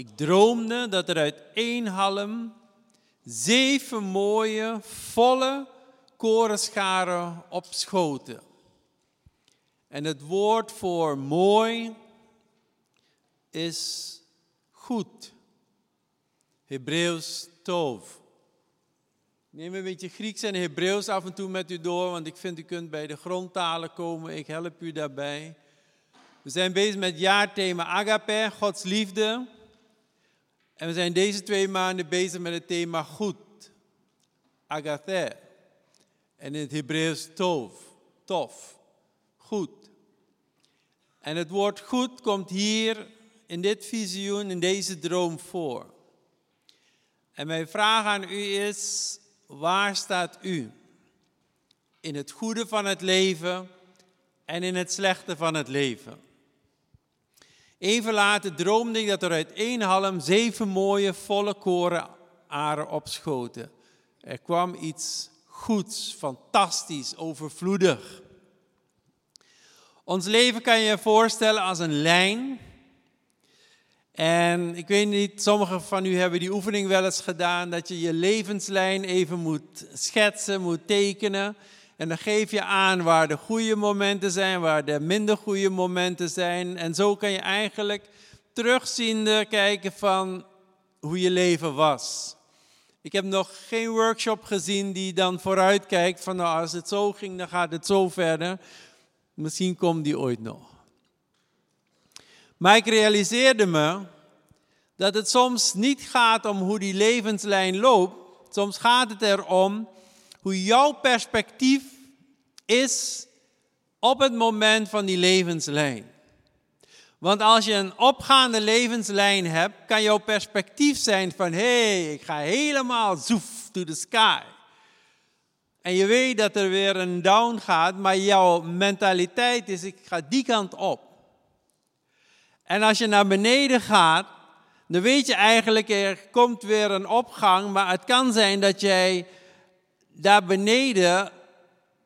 Ik droomde dat er uit één halm zeven mooie, volle korenscharen opschoten. En het woord voor mooi is goed. Hebreeuws tov. Neem een beetje Grieks en Hebreeuws af en toe met u door, want ik vind u kunt bij de grondtalen komen. Ik help u daarbij. We zijn bezig met jaarthema Agape, Gods liefde. En we zijn deze twee maanden bezig met het thema goed. Agathe. En in het Hebreeuws tov. Tof. Goed. En het woord goed komt hier in dit visioen, in deze droom voor. En mijn vraag aan u is, waar staat u? In het goede van het leven en in het slechte van het leven. Even later droomde ik dat er uit één halm zeven mooie volle korenaren opschoten. Er kwam iets goeds, fantastisch, overvloedig. Ons leven kan je je voorstellen als een lijn. En ik weet niet, sommigen van u hebben die oefening wel eens gedaan, dat je je levenslijn even moet schetsen, moet tekenen. En dan geef je aan waar de goede momenten zijn, waar de minder goede momenten zijn. En zo kan je eigenlijk terugziende kijken van hoe je leven was. Ik heb nog geen workshop gezien die dan vooruit kijkt van nou als het zo ging, dan gaat het zo verder. Misschien komt die ooit nog. Maar ik realiseerde me dat het soms niet gaat om hoe die levenslijn loopt. Soms gaat het erom hoe jouw perspectief is op het moment van die levenslijn. Want als je een opgaande levenslijn hebt, kan jouw perspectief zijn van hé, hey, ik ga helemaal zoef to the sky. En je weet dat er weer een down gaat, maar jouw mentaliteit is ik ga die kant op. En als je naar beneden gaat, dan weet je eigenlijk er komt weer een opgang, maar het kan zijn dat jij daar beneden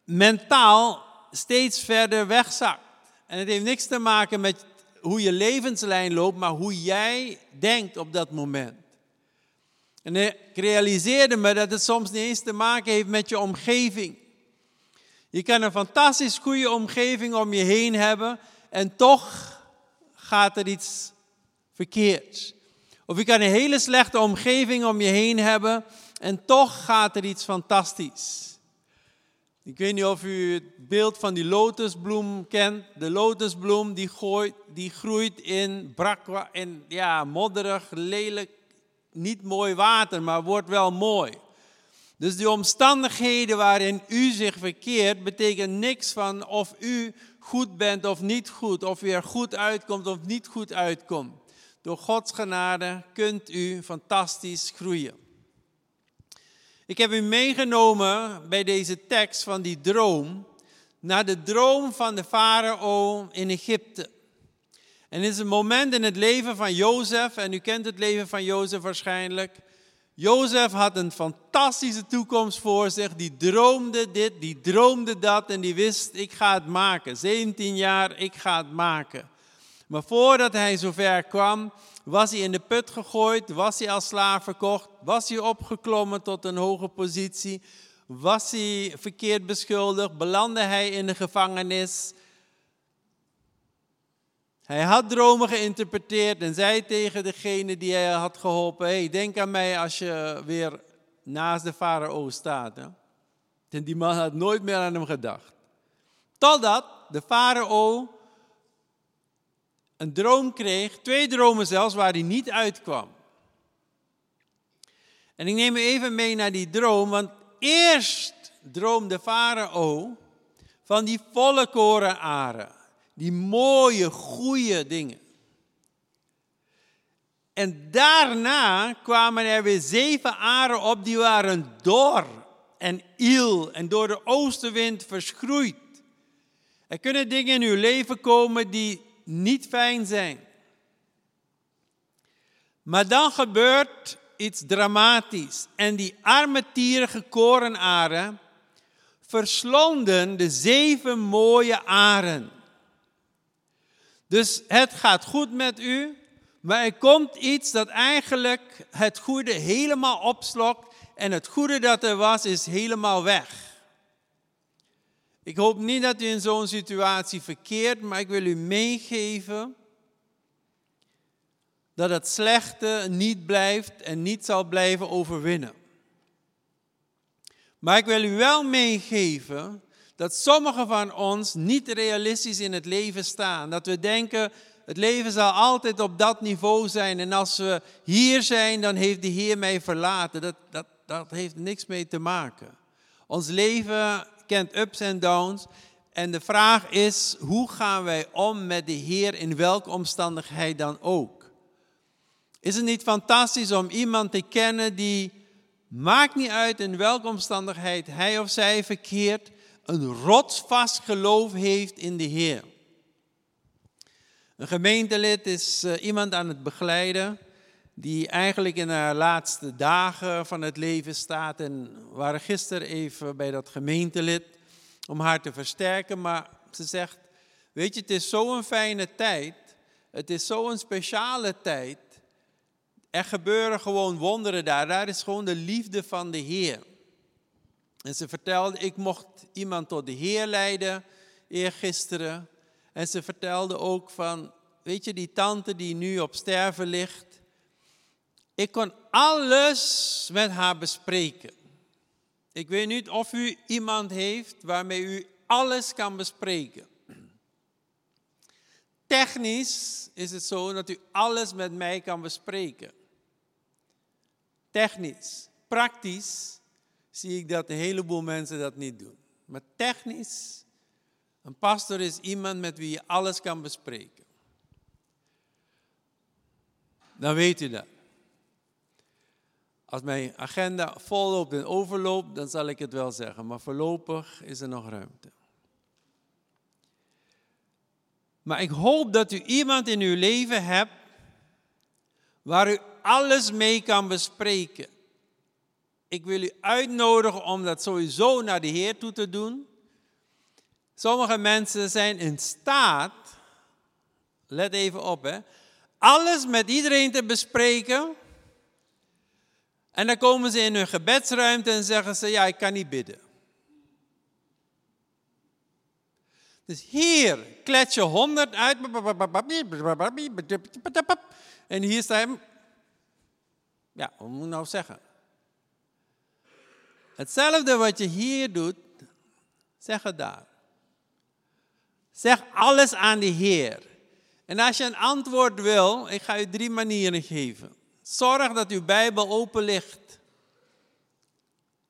mentaal steeds verder wegzakt. En het heeft niks te maken met hoe je levenslijn loopt, maar hoe jij denkt op dat moment. En ik realiseerde me dat het soms niet eens te maken heeft met je omgeving. Je kan een fantastisch goede omgeving om je heen hebben en toch gaat er iets verkeerds. Of je kan een hele slechte omgeving om je heen hebben en toch gaat er iets fantastisch. Ik weet niet of u het beeld van die lotusbloem kent. De lotusbloem die, die groeit in brakwa, in ja, modderig, lelijk, niet mooi water, maar wordt wel mooi. Dus die omstandigheden waarin u zich verkeert, betekent niks van of u goed bent of niet goed, of u er goed uitkomt of niet goed uitkomt. Door Gods genade kunt u fantastisch groeien. Ik heb u meegenomen bij deze tekst van die droom naar de droom van de farao in Egypte. En het is een moment in het leven van Jozef, en u kent het leven van Jozef waarschijnlijk. Jozef had een fantastische toekomst voor zich. Die droomde dit, die droomde dat en die wist, ik ga het maken. 17 jaar, ik ga het maken. Maar voordat hij zover kwam, was hij in de put gegooid, was hij als slaaf verkocht, was hij opgeklommen tot een hoge positie, was hij verkeerd beschuldigd, belandde hij in de gevangenis. Hij had dromen geïnterpreteerd en zei tegen degene die hij had geholpen: hey, denk aan mij als je weer naast de farao staat. En die man had nooit meer aan hem gedacht. Totdat de farao een droom kreeg, twee dromen zelfs, waar hij niet uitkwam. En ik neem u even mee naar die droom, want eerst droomde Farao van die volle korenaren, die mooie, goede dingen. En daarna kwamen er weer zeven aren op, die waren dor en iel en door de oostenwind verschroeid. Er kunnen dingen in uw leven komen die niet fijn zijn. Maar dan gebeurt iets dramatisch. En die arme tierige korenaren verslonden de zeven mooie aren. Dus het gaat goed met u, Maar er komt iets dat eigenlijk het goede helemaal opslokt en het goede dat er was is helemaal weg. Ik hoop niet dat u in zo'n situatie verkeert, maar ik wil u meegeven dat het slechte niet blijft en niet zal blijven overwinnen. Maar ik wil u wel meegeven dat sommigen van ons niet realistisch in het leven staan. Dat we denken, het leven zal altijd op dat niveau zijn. En als we hier zijn, dan heeft de Heer mij verlaten. Dat, dat, dat heeft niks mee te maken. Ons leven kent ups en downs. En de vraag is, hoe gaan wij om met de Heer in welke omstandigheid dan ook? Is het niet fantastisch om iemand te kennen die, maakt niet uit in welke omstandigheid hij of zij verkeert, een rotsvast geloof heeft in de Heer? Een gemeentelid is eh, iemand aan het begeleiden die eigenlijk in haar laatste dagen van het leven staat. En we waren gisteren even bij dat gemeentelid om haar te versterken, maar ze zegt, weet je, het is zo'n fijne tijd, het is zo'n speciale tijd. Er gebeuren gewoon wonderen daar, daar is gewoon de liefde van de Heer. En ze vertelde, ik mocht iemand tot de Heer leiden eergisteren. En ze vertelde ook van, weet je, die tante die nu op sterven ligt, ik kon alles met haar bespreken. Ik weet niet of u iemand heeft waarmee u alles kan bespreken. Technisch is het zo dat u alles met mij kan bespreken. Technisch. Praktisch zie ik dat een heleboel mensen dat niet doen. Maar technisch, een pastor is iemand met wie je alles kan bespreken. Dan weet u dat. Als mijn agenda volloopt en overloopt, dan zal ik het wel zeggen. Maar voorlopig is er nog ruimte. Maar ik hoop dat u iemand in uw leven hebt waar u alles mee kan bespreken. Ik wil u uitnodigen om dat sowieso naar de Heer toe te doen. Sommige mensen zijn in staat, let even op hè, alles met iedereen te bespreken en dan komen ze in hun gebedsruimte en zeggen ze, ja, ik kan niet bidden. Dus hier klets je honderd uit. En hier staat hem. Ja, wat moet ik nou zeggen? Hetzelfde wat je hier doet, zeg het daar. Zeg alles aan de Heer. En als je een antwoord wil, ik ga je drie manieren geven. Zorg dat uw Bijbel open ligt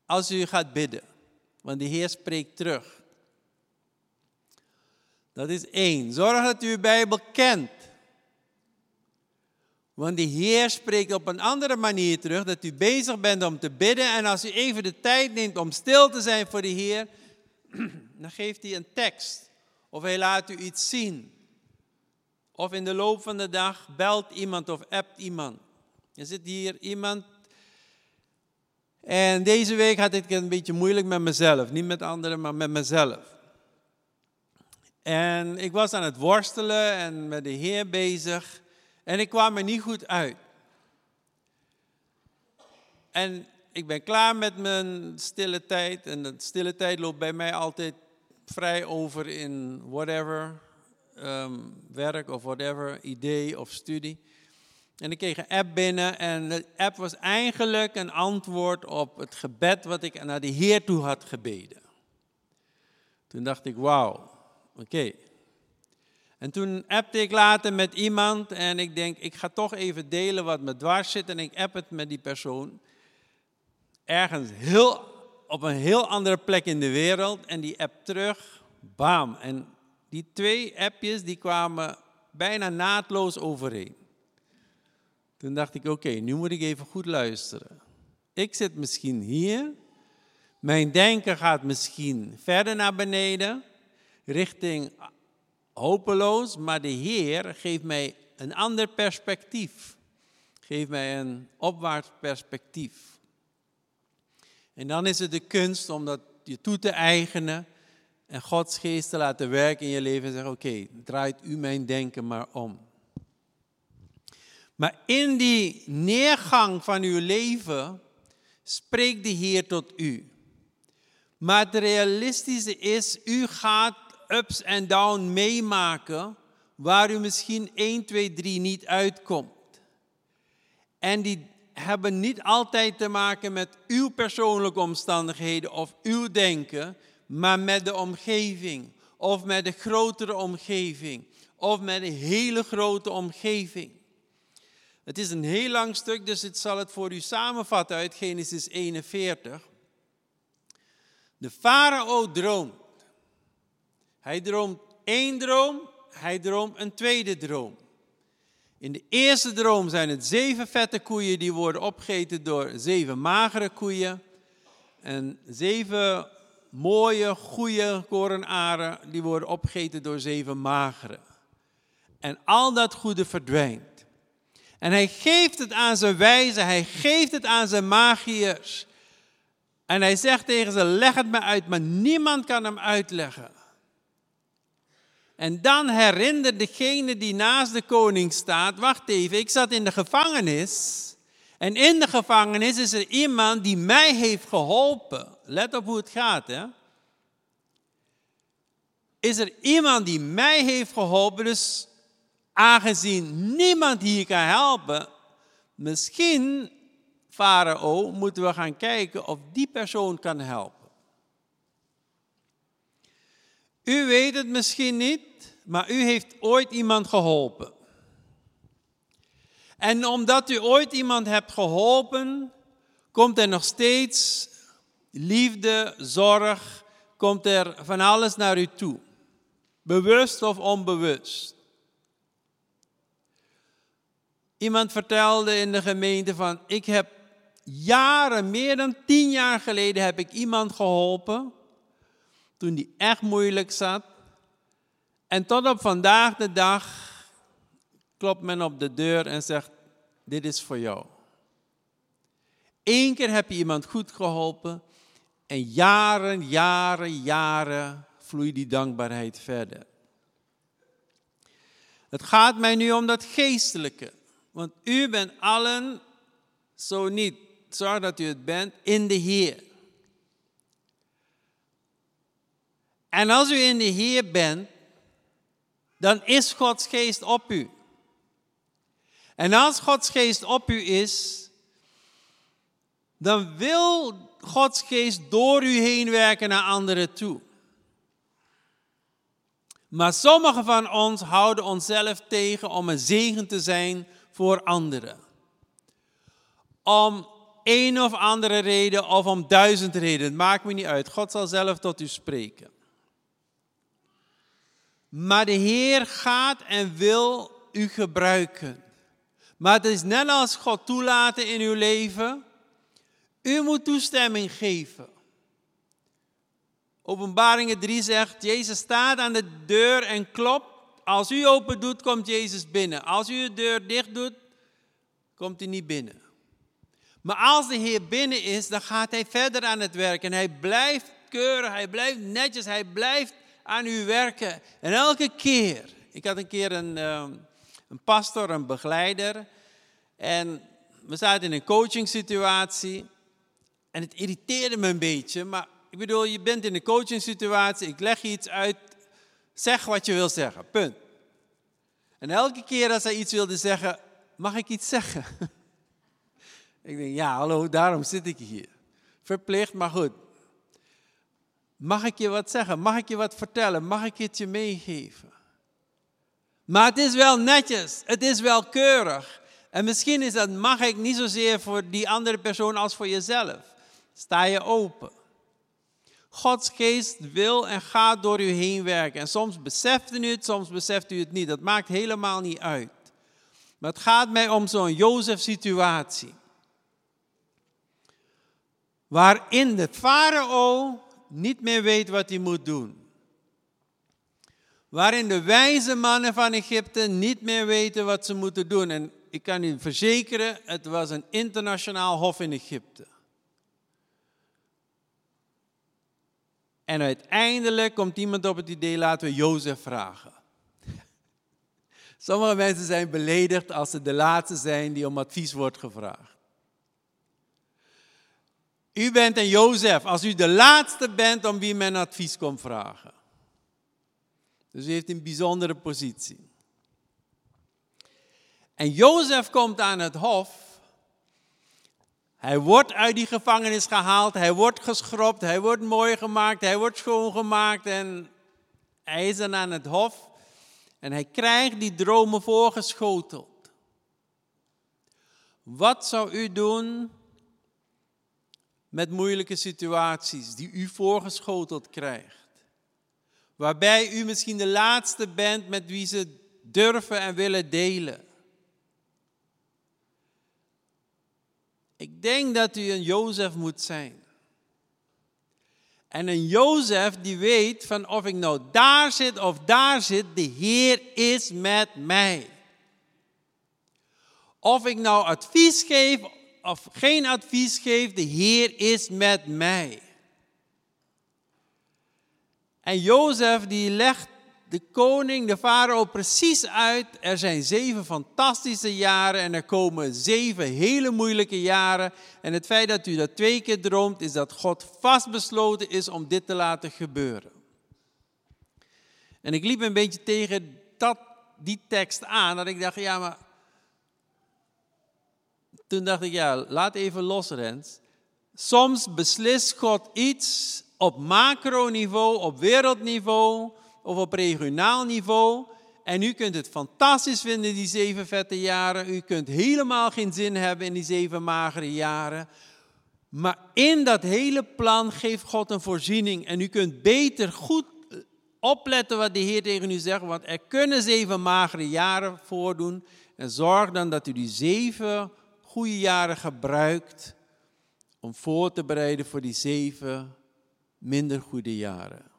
als u gaat bidden, want de Heer spreekt terug. Dat is één. Zorg dat u uw Bijbel kent. Want de Heer spreekt op een andere manier terug, dat u bezig bent om te bidden. En als u even de tijd neemt om stil te zijn voor de Heer, dan geeft hij een tekst. Of hij laat u iets zien. Of in de loop van de dag belt iemand of appt iemand. Er zit hier iemand. En deze week had ik het een beetje moeilijk met mezelf. Niet met anderen, maar met mezelf. En ik was aan het worstelen en met de Heer bezig. En ik kwam er niet goed uit. En ik ben klaar met mijn stille tijd. En de stille tijd loopt bij mij altijd vrij over in whatever. Ehm, werk of whatever, idee of studie. En ik kreeg een app binnen en de app was eigenlijk een antwoord op het gebed wat ik naar de Heer toe had gebeden. Toen dacht ik, wauw, oké. En toen appte ik later met iemand en ik denk, ik ga toch even delen wat me dwars zit. En ik app het met die persoon. Ergens heel, op een heel andere plek in de wereld. En die app terug, bam. En die twee appjes die kwamen bijna naadloos overeen. Toen dacht ik, oké, nu moet ik even goed luisteren. Ik zit misschien hier. Mijn denken gaat misschien verder naar beneden, richting hopeloos, maar de Heer geeft mij een ander perspectief. Geeft mij een opwaarts perspectief. En dan is het de kunst om dat je toe te eigenen en Gods geest te laten werken in je leven en zeggen, oké, draait u mijn denken maar om. Maar in die neergang van uw leven spreekt de Heer tot u. Maar het realistische is, u gaat ups en downs meemaken waar u misschien 1, 2, 3 niet uitkomt. En die hebben niet altijd te maken met uw persoonlijke omstandigheden of uw denken, maar met de omgeving of met de grotere omgeving of met een hele grote omgeving. Het is een heel lang stuk, dus ik zal het voor u samenvatten uit Genesis 41. De farao droomt. Hij droomt één droom, hij droomt een tweede droom. In de eerste droom zijn het zeven vette koeien die worden opgegeten door zeven magere koeien. En zeven mooie, goede korenaren die worden opgegeten door zeven magere. En al dat goede verdwijnt. En hij geeft het aan zijn wijzen, hij geeft het aan zijn magiërs. En hij zegt tegen ze, leg het me uit, maar niemand kan hem uitleggen. En dan herinnert degene die naast de koning staat, wacht even, ik zat in de gevangenis. En in de gevangenis is er iemand die mij heeft geholpen. Let op hoe het gaat, hè. Is er iemand die mij heeft geholpen, dus aangezien niemand hier kan helpen, misschien, farao, moeten we gaan kijken of die persoon kan helpen. U weet het misschien niet, maar u heeft ooit iemand geholpen. En omdat u ooit iemand hebt geholpen, komt er nog steeds liefde, zorg, komt er van alles naar u toe. Bewust of onbewust. Iemand vertelde in de gemeente van, ik heb jaren, meer dan tien jaar geleden, heb ik iemand geholpen toen die echt moeilijk zat. En tot op vandaag de dag klopt men op de deur en zegt, dit is voor jou. Eén keer heb je iemand goed geholpen en jaren, jaren, jaren vloeit die dankbaarheid verder. Het gaat mij nu om dat geestelijke. Want u bent allen, zo niet, zorg dat u het bent, in de Heer. En als u in de Heer bent, dan is Gods geest op u. En als Gods geest op u is, dan wil Gods geest door u heen werken naar anderen toe. Maar sommigen van ons houden onszelf tegen om een zegen te zijn voor anderen. Om een of andere reden of om duizend redenen, het maakt me niet uit. God zal zelf tot u spreken. Maar de Heer gaat en wil u gebruiken. Maar het is net als God toelaten in uw leven. U moet toestemming geven. Openbaringen 3 zegt, Jezus staat aan de deur en klopt. Als u open doet, komt Jezus binnen. Als u de deur dicht doet, komt hij niet binnen. Maar als de Heer binnen is, dan gaat hij verder aan het werk. En hij blijft keurig, hij blijft netjes, hij blijft aan u werken. En elke keer, ik had een keer een, ehm, een pastor, een begeleider. En we zaten in een coaching situatie. En het irriteerde me een beetje. Maar ik bedoel, je bent in een coaching situatie. Ik leg je iets uit. Zeg wat je wil zeggen. Punt. En elke keer als hij iets wilde zeggen, mag ik iets zeggen? ik denk, ja, hallo, daarom zit ik hier. Verplicht, maar goed. Mag ik je wat zeggen? Mag ik je wat vertellen? Mag ik het je meegeven? Maar het is wel netjes, het is wel keurig. En misschien is dat mag ik niet zozeer voor die andere persoon als voor jezelf. Sta je open. Gods geest wil en gaat door u heen werken. En soms beseft u het, soms beseft u het niet. Dat maakt helemaal niet uit. Maar het gaat mij om zo'n Jozef-situatie. Waarin de farao niet meer weet wat hij moet doen. Waarin de wijze mannen van Egypte niet meer weten wat ze moeten doen. En ik kan u verzekeren, het was een internationaal hof in Egypte. En uiteindelijk komt iemand op het idee, laten we Jozef vragen. Sommige mensen zijn beledigd als ze de laatste zijn die om advies wordt gevraagd. U bent een Jozef als u de laatste bent om wie men advies komt vragen. Dus u heeft een bijzondere positie. En Jozef komt aan het hof. Hij wordt uit die gevangenis gehaald, hij wordt geschropt, hij wordt mooi gemaakt, hij wordt schoongemaakt en hij is dan aan het hof. En hij krijgt die dromen voorgeschoteld. Wat zou u doen met moeilijke situaties die u voorgeschoteld krijgt? Waarbij u misschien de laatste bent met wie ze durven en willen delen. Ik denk dat u een Jozef moet zijn. En een Jozef die weet van of ik nou daar zit of daar zit, de Heer is met mij. Of ik nou advies geef of geen advies geef, de Heer is met mij. En Jozef die legt de koning, de farao, precies uit. Er zijn zeven fantastische jaren en er komen zeven hele moeilijke jaren. En het feit dat u dat twee keer droomt, is dat God vastbesloten is om dit te laten gebeuren. En ik liep een beetje tegen dat, die tekst aan, dat ik dacht, ja, maar. Toen dacht ik, ja, laat even los, Rens. Soms beslist God iets op macroniveau, op wereldniveau of op regionaal niveau. En u kunt het fantastisch vinden, die zeven vette jaren. U kunt helemaal geen zin hebben in die zeven magere jaren. Maar in dat hele plan geeft God een voorziening. En u kunt beter goed opletten wat de Heer tegen u zegt. Want er kunnen zeven magere jaren voordoen. En zorg dan dat u die zeven goede jaren gebruikt om voor te bereiden voor die zeven minder goede jaren.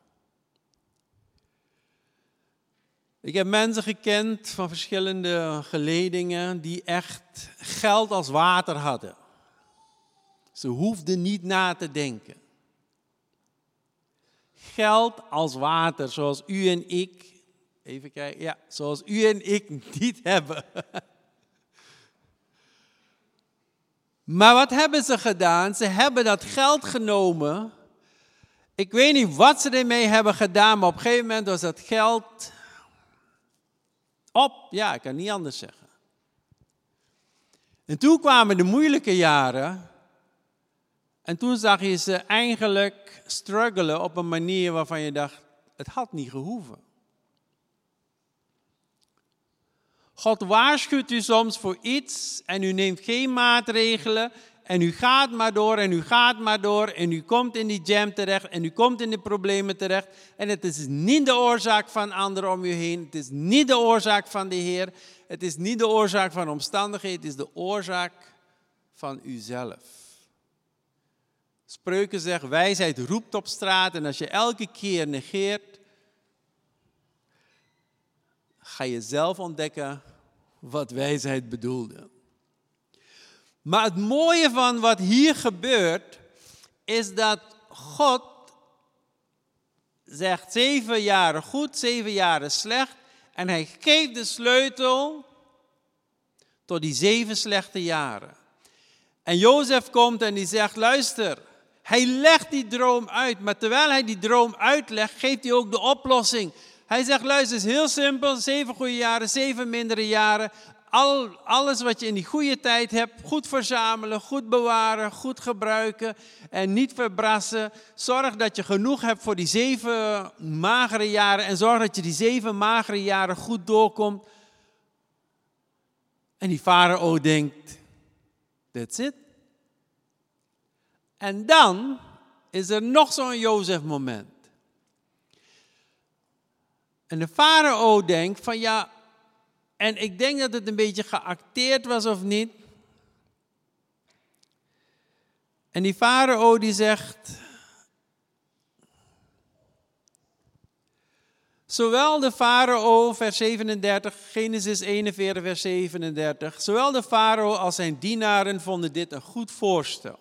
Ik heb mensen gekend van verschillende geledingen die echt geld als water hadden. Ze hoefden niet na te denken. Geld als water, zoals u en ik, even kijken, ja, zoals u en ik niet hebben. Maar wat hebben ze gedaan? Ze hebben dat geld genomen. Ik weet niet wat ze ermee hebben gedaan, maar op een gegeven moment was dat geld op. Ja, ik kan niet anders zeggen. En toen kwamen de moeilijke jaren. En toen zag je ze eigenlijk struggelen op een manier waarvan je dacht, het had niet gehoeven. God waarschuwt u soms voor iets en u neemt geen maatregelen en u gaat maar door en u gaat maar door en u komt in die jam terecht en u komt in de problemen terecht. En het is niet de oorzaak van anderen om u heen. Het is niet de oorzaak van de Heer. Het is niet de oorzaak van omstandigheden. Het is de oorzaak van uzelf. Spreuken zegt, wijsheid roept op straat en als je elke keer negeert, ga je zelf ontdekken wat wijsheid bedoelde. Maar het mooie van wat hier gebeurt, is dat God zegt zeven jaren goed, zeven jaren slecht. En hij geeft de sleutel tot die zeven slechte jaren. En Jozef komt en die zegt, luister, hij legt die droom uit. Maar terwijl hij die droom uitlegt, geeft hij ook de oplossing. Hij zegt, luister, het is heel simpel. Zeven goede jaren, zeven mindere jaren al, alles wat je in die goede tijd hebt, goed verzamelen, goed bewaren, goed gebruiken en niet verbrassen. Zorg dat je genoeg hebt voor die zeven magere jaren en zorg dat je die zeven magere jaren goed doorkomt. En die farao denkt, that's it. En dan is er nog zo'n Jozef moment. En de farao denkt van ja, en ik denk dat het een beetje geacteerd was of niet. En die farao die zegt, Zowel de farao, vers 37, Genesis 41, vers 37, zowel de farao als zijn dienaren vonden dit een goed voorstel.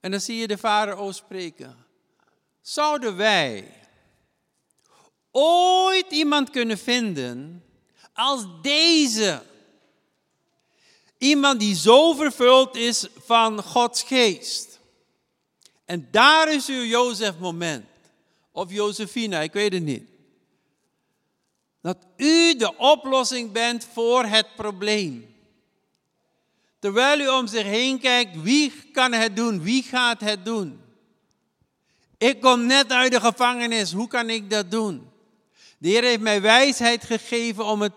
En dan zie je de farao spreken. Zouden wij ooit iemand kunnen vinden als deze. Iemand die zo vervuld is van Gods geest. En daar is uw Jozef moment. Of Jozefina, ik weet het niet. Dat u de oplossing bent voor het probleem. Terwijl u om zich heen kijkt, wie kan het doen? Wie gaat het doen? Ik kom net uit de gevangenis, hoe kan ik dat doen? De Heer heeft mij wijsheid gegeven om het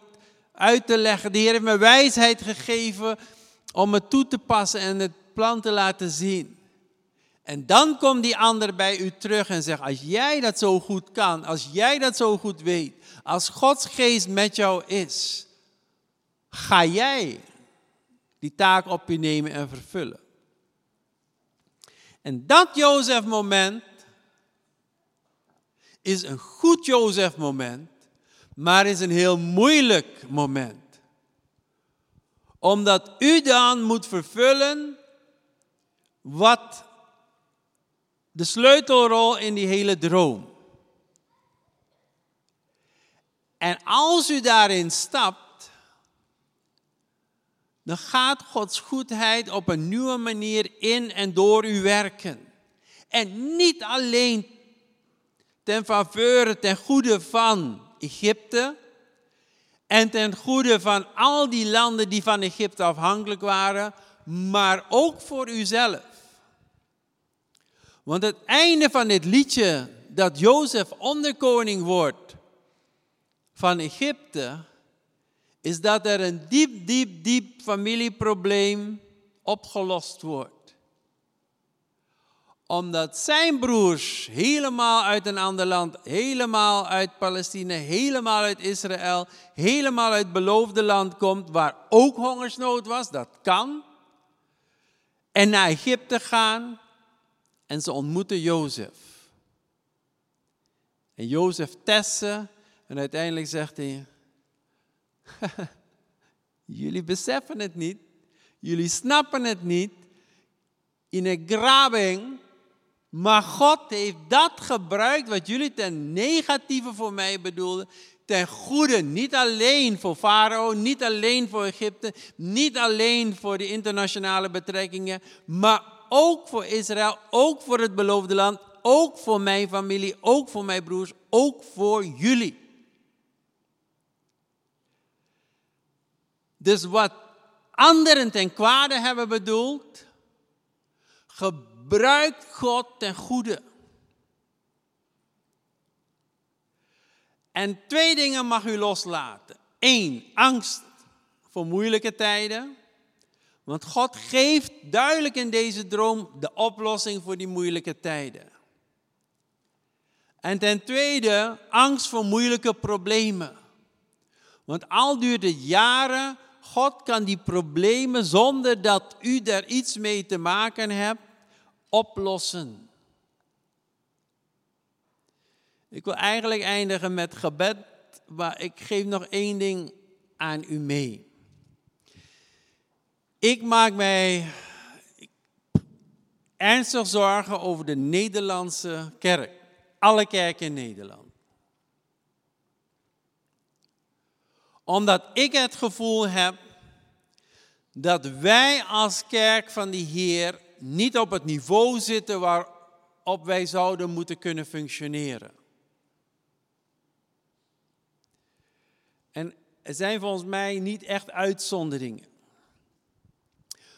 uit te leggen. De Heer heeft mij wijsheid gegeven om het toe te passen en het plan te laten zien. En dan komt die ander bij u terug en zegt, als jij dat zo goed kan, als jij dat zo goed weet, als Gods geest met jou is, ga jij die taak op je nemen en vervullen. En dat Jozef moment is een goed Jozef moment, maar is een heel moeilijk moment. Omdat u dan moet vervullen wat de sleutelrol in die hele droom. En als u daarin stapt, dan gaat Gods goedheid op een nieuwe manier in en door u werken. En niet alleen ten faveur, ten goede van Egypte en ten goede van al die landen die van Egypte afhankelijk waren, maar ook voor uzelf. Want het einde van dit liedje, dat Jozef onderkoning wordt van Egypte, is dat er een diep, diep, diep familieprobleem opgelost wordt omdat zijn broers helemaal uit een ander land, helemaal uit Palestina, helemaal uit Israël, helemaal uit het beloofde land komt, waar ook hongersnood was, dat kan. En naar Egypte gaan en ze ontmoeten Jozef. En Jozef testen en uiteindelijk zegt hij, jullie beseffen het niet, jullie snappen het niet. In een grabing maar God heeft dat gebruikt wat jullie ten negatieve voor mij bedoelden, ten goede. Niet alleen voor Farao, niet alleen voor Egypte, niet alleen voor de internationale betrekkingen, maar ook voor Israël, ook voor het beloofde land, ook voor mijn familie, ook voor mijn broers, ook voor jullie. Dus wat anderen ten kwade hebben bedoeld, gebruikt God ten goede. En twee dingen mag u loslaten. Eén, angst voor moeilijke tijden. Want God geeft duidelijk in deze droom de oplossing voor die moeilijke tijden. En ten tweede, angst voor moeilijke problemen. Want al duurt het jaren, God kan die problemen zonder dat u daar iets mee te maken hebt, oplossen. Ik wil eigenlijk eindigen met gebed, maar ik geef nog één ding aan u mee. Ik maak mij ernstig zorgen over de Nederlandse kerk. Alle kerken in Nederland. Omdat ik het gevoel heb dat wij als kerk van de Heer niet op het niveau zitten waarop wij zouden moeten kunnen functioneren. En er zijn volgens mij niet echt uitzonderingen.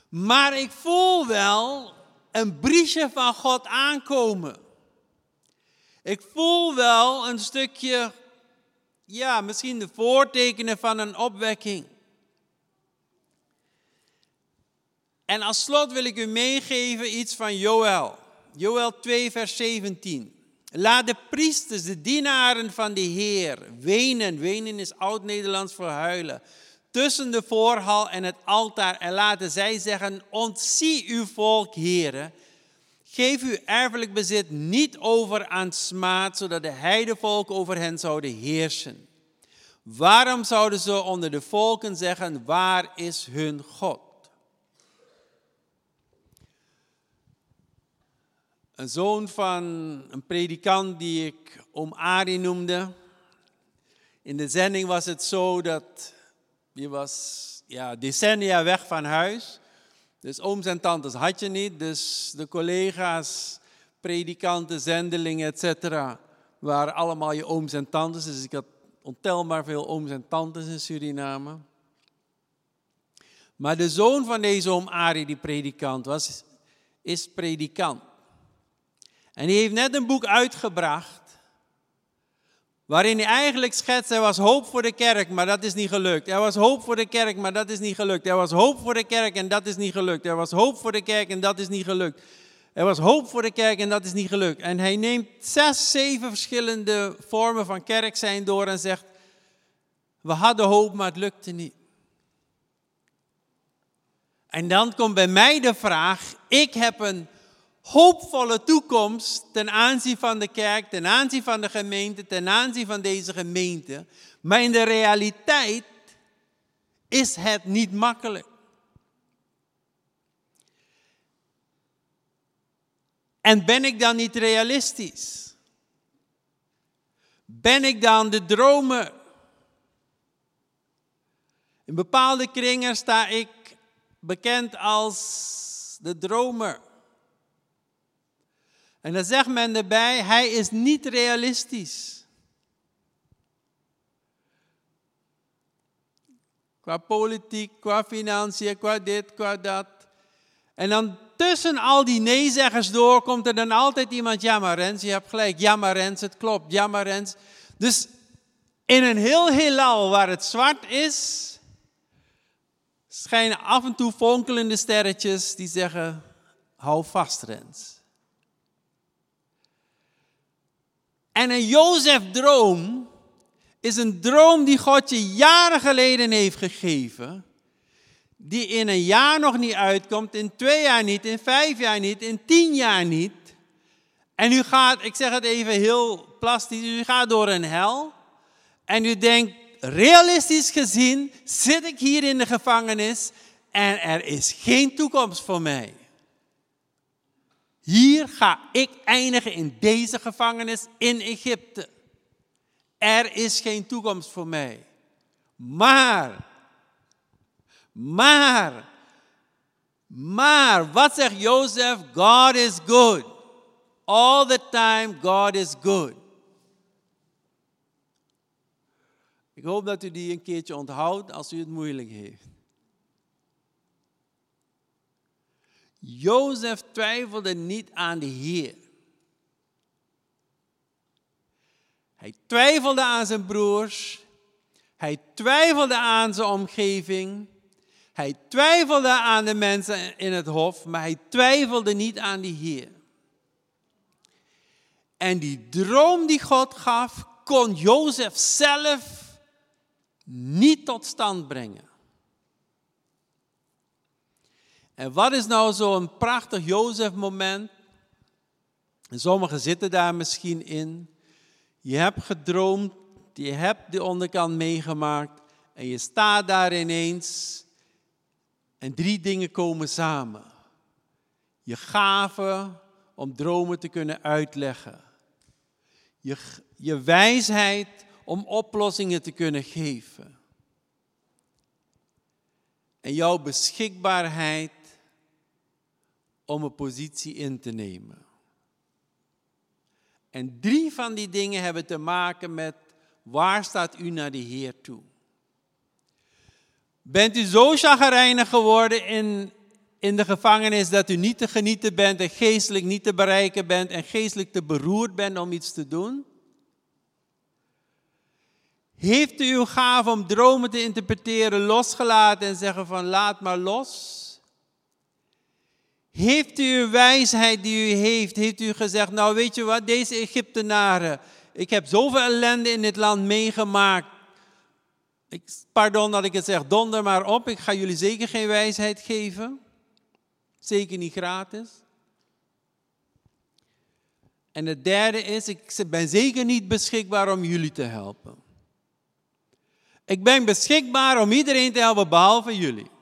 Maar ik voel wel een briesje van God aankomen. Ik voel wel een stukje, ja, misschien de voortekenen van een opwekking. En als slot wil ik u meegeven iets van Joël. Joël 2, vers 17. Laat de priesters, de dienaren van de Heer, wenen. Wenen is oud-Nederlands voor huilen. Tussen de voorhal en het altaar. En laten zij zeggen, ontzie uw volk, heren. Geef uw erfelijk bezit niet over aan smaad, zodat de heidevolk over hen zouden heersen. Waarom zouden ze onder de volken zeggen, waar is hun God? Een zoon van een predikant die ik om Ari noemde. In de zending was het zo dat je was ja, decennia weg van huis. Dus ooms en tantes had je niet. Dus de collega's, predikanten, zendelingen, etc. waren allemaal je ooms en tantes. Dus ik had ontelbaar veel ooms en tantes in Suriname. Maar de zoon van deze oom Ari, die predikant was, is predikant. En die heeft net een boek uitgebracht. Waarin hij eigenlijk schetst, er was hoop voor de kerk, maar dat is niet gelukt. Er was hoop voor de kerk, maar dat is niet gelukt. Er was hoop voor de kerk en dat is niet gelukt. Er was hoop voor de kerk en dat is niet gelukt. Er was hoop voor de kerk en dat is niet gelukt. En hij neemt zes, zeven verschillende vormen van kerk zijn door en zegt, we hadden hoop, maar het lukte niet. En dan komt bij mij de vraag, ik heb een hoopvolle toekomst ten aanzien van de kerk, ten aanzien van de gemeente, ten aanzien van deze gemeente. Maar in de realiteit is het niet makkelijk. En ben ik dan niet realistisch? Ben ik dan de dromer? In bepaalde kringen sta ik bekend als de dromer. En dan zegt men erbij, hij is niet realistisch. Qua politiek, qua financiën, qua dit, qua dat. En dan tussen al die nee-zeggers door komt er dan altijd iemand, ja maar Rens, je hebt gelijk, ja maar Rens, het klopt, ja maar Rens. Dus in een heel heelal waar het zwart is, schijnen af en toe fonkelende sterretjes die zeggen, hou vast Rens. En een Jozef-droom is een droom die God je jaren geleden heeft gegeven, die in een jaar nog niet uitkomt, in twee jaar niet, in vijf jaar niet, in tien jaar niet. En u gaat, ik zeg het even heel plastisch, u gaat door een hel en u denkt, realistisch gezien zit ik hier in de gevangenis en er is geen toekomst voor mij. Hier ga ik eindigen in deze gevangenis in Egypte. Er is geen toekomst voor mij. Maar, maar, maar, wat zegt Jozef? God is good. All the time, God is good. Ik hoop dat u die een keertje onthoudt als u het moeilijk heeft. Jozef twijfelde niet aan de Heer. Hij twijfelde aan zijn broers. Hij twijfelde aan zijn omgeving. Hij twijfelde aan de mensen in het hof, maar hij twijfelde niet aan de Heer. En die droom die God gaf, kon Jozef zelf niet tot stand brengen. En wat is nou zo'n prachtig Jozef-moment? Sommigen zitten daar misschien in. Je hebt gedroomd, je hebt de onderkant meegemaakt en je staat daar ineens en drie dingen komen samen. Je gave om dromen te kunnen uitleggen. Je, je wijsheid om oplossingen te kunnen geven. En jouw beschikbaarheid om een positie in te nemen. En drie van die dingen hebben te maken met waar staat u naar de Heer toe? Bent u zo chagrijnig geworden in, in de gevangenis dat u niet te genieten bent en geestelijk niet te bereiken bent en geestelijk te beroerd bent om iets te doen? Heeft u uw gave om dromen te interpreteren losgelaten en zeggen van laat maar los? Heeft u uw wijsheid die u heeft, heeft u gezegd, nou weet je wat, deze Egyptenaren, ik heb zoveel ellende in dit land meegemaakt. Ik, pardon dat ik het zeg, donder maar op, ik ga jullie zeker geen wijsheid geven. Zeker niet gratis. En het derde is, ik ben zeker niet beschikbaar om jullie te helpen. Ik ben beschikbaar om iedereen te helpen behalve jullie.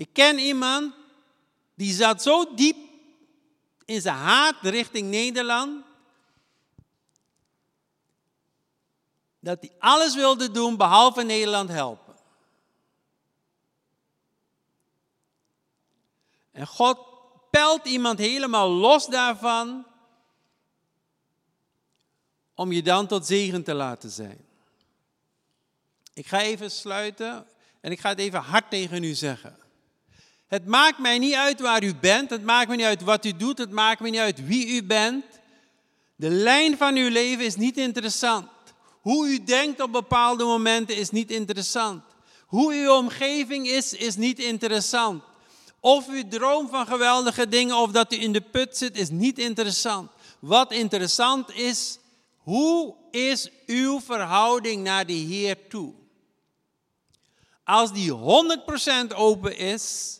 Ik ken iemand die zat zo diep in zijn haat richting Nederland, dat hij alles wilde doen behalve Nederland helpen. En God pelt iemand helemaal los daarvan om je dan tot zegen te laten zijn. Ik ga even sluiten en ik ga het even hard tegen u zeggen. Het maakt mij niet uit waar u bent, het maakt me niet uit wat u doet, het maakt me niet uit wie u bent. De lijn van uw leven is niet interessant. Hoe u denkt op bepaalde momenten is niet interessant. Hoe uw omgeving is, is niet interessant. Of u droomt van geweldige dingen of dat u in de put zit, is niet interessant. Wat interessant is, hoe is uw verhouding naar de Heer toe? Als die 100% open is,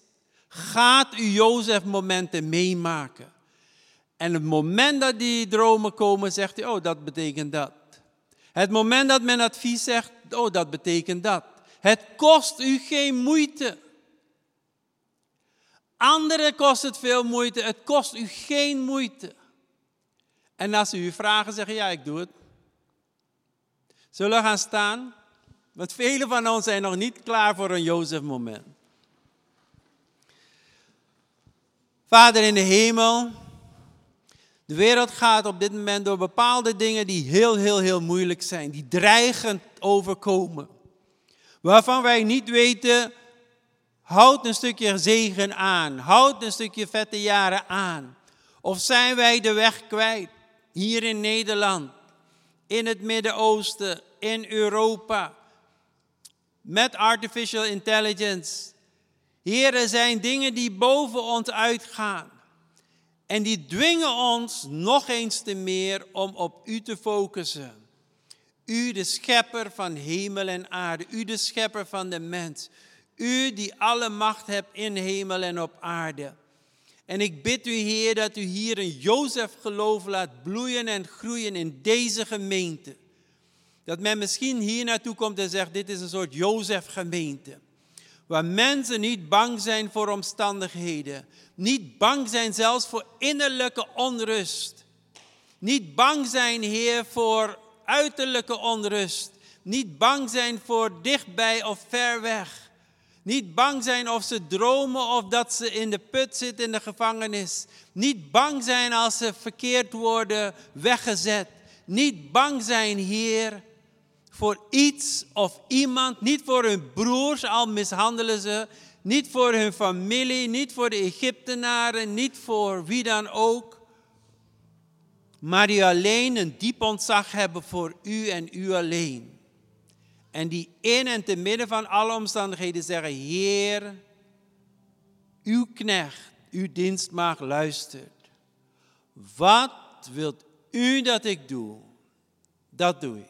gaat u Jozef momenten meemaken. En het moment dat die dromen komen, zegt hij, oh, dat betekent dat. Het moment dat men advies zegt, oh, dat betekent dat. Het kost u geen moeite. Anderen kost het veel moeite, het kost u geen moeite. En als ze u vragen, zeggen ja, ik doe het. Zullen we gaan staan? Want velen van ons zijn nog niet klaar voor een Jozef-moment. Vader in de hemel, de wereld gaat op dit moment door bepaalde dingen die heel, heel, heel moeilijk zijn, die dreigend overkomen. Waarvan wij niet weten, houd een stukje zegen aan, houd een stukje vette jaren aan. Of zijn wij de weg kwijt, hier in Nederland, in het Midden-Oosten, in Europa, met artificial intelligence. Heer, er zijn dingen die boven ons uitgaan. En die dwingen ons nog eens te meer om op U te focussen. U, de schepper van hemel en aarde. U, de schepper van de mens. U die alle macht hebt in hemel en op aarde. En ik bid u, Heer, dat u hier een Jozef geloof laat bloeien en groeien in deze gemeente. Dat men misschien hier naartoe komt en zegt, dit is een soort Jozef gemeente. Waar mensen niet bang zijn voor omstandigheden. Niet bang zijn zelfs voor innerlijke onrust. Niet bang zijn, Heer, voor uiterlijke onrust. Niet bang zijn voor dichtbij of ver weg. Niet bang zijn of ze dromen of dat ze in de put zitten in de gevangenis. Niet bang zijn als ze verkeerd worden weggezet. Niet bang zijn, Heer, voor iets of iemand, niet voor hun broers, al mishandelen ze, niet voor hun familie, niet voor de Egyptenaren, niet voor wie dan ook, maar die alleen een diep ontzag hebben voor u en u alleen. En die in en te midden van alle omstandigheden zeggen, Heer, uw knecht, uw dienstmaag luistert. Wat wilt u dat ik doe? Dat doe ik.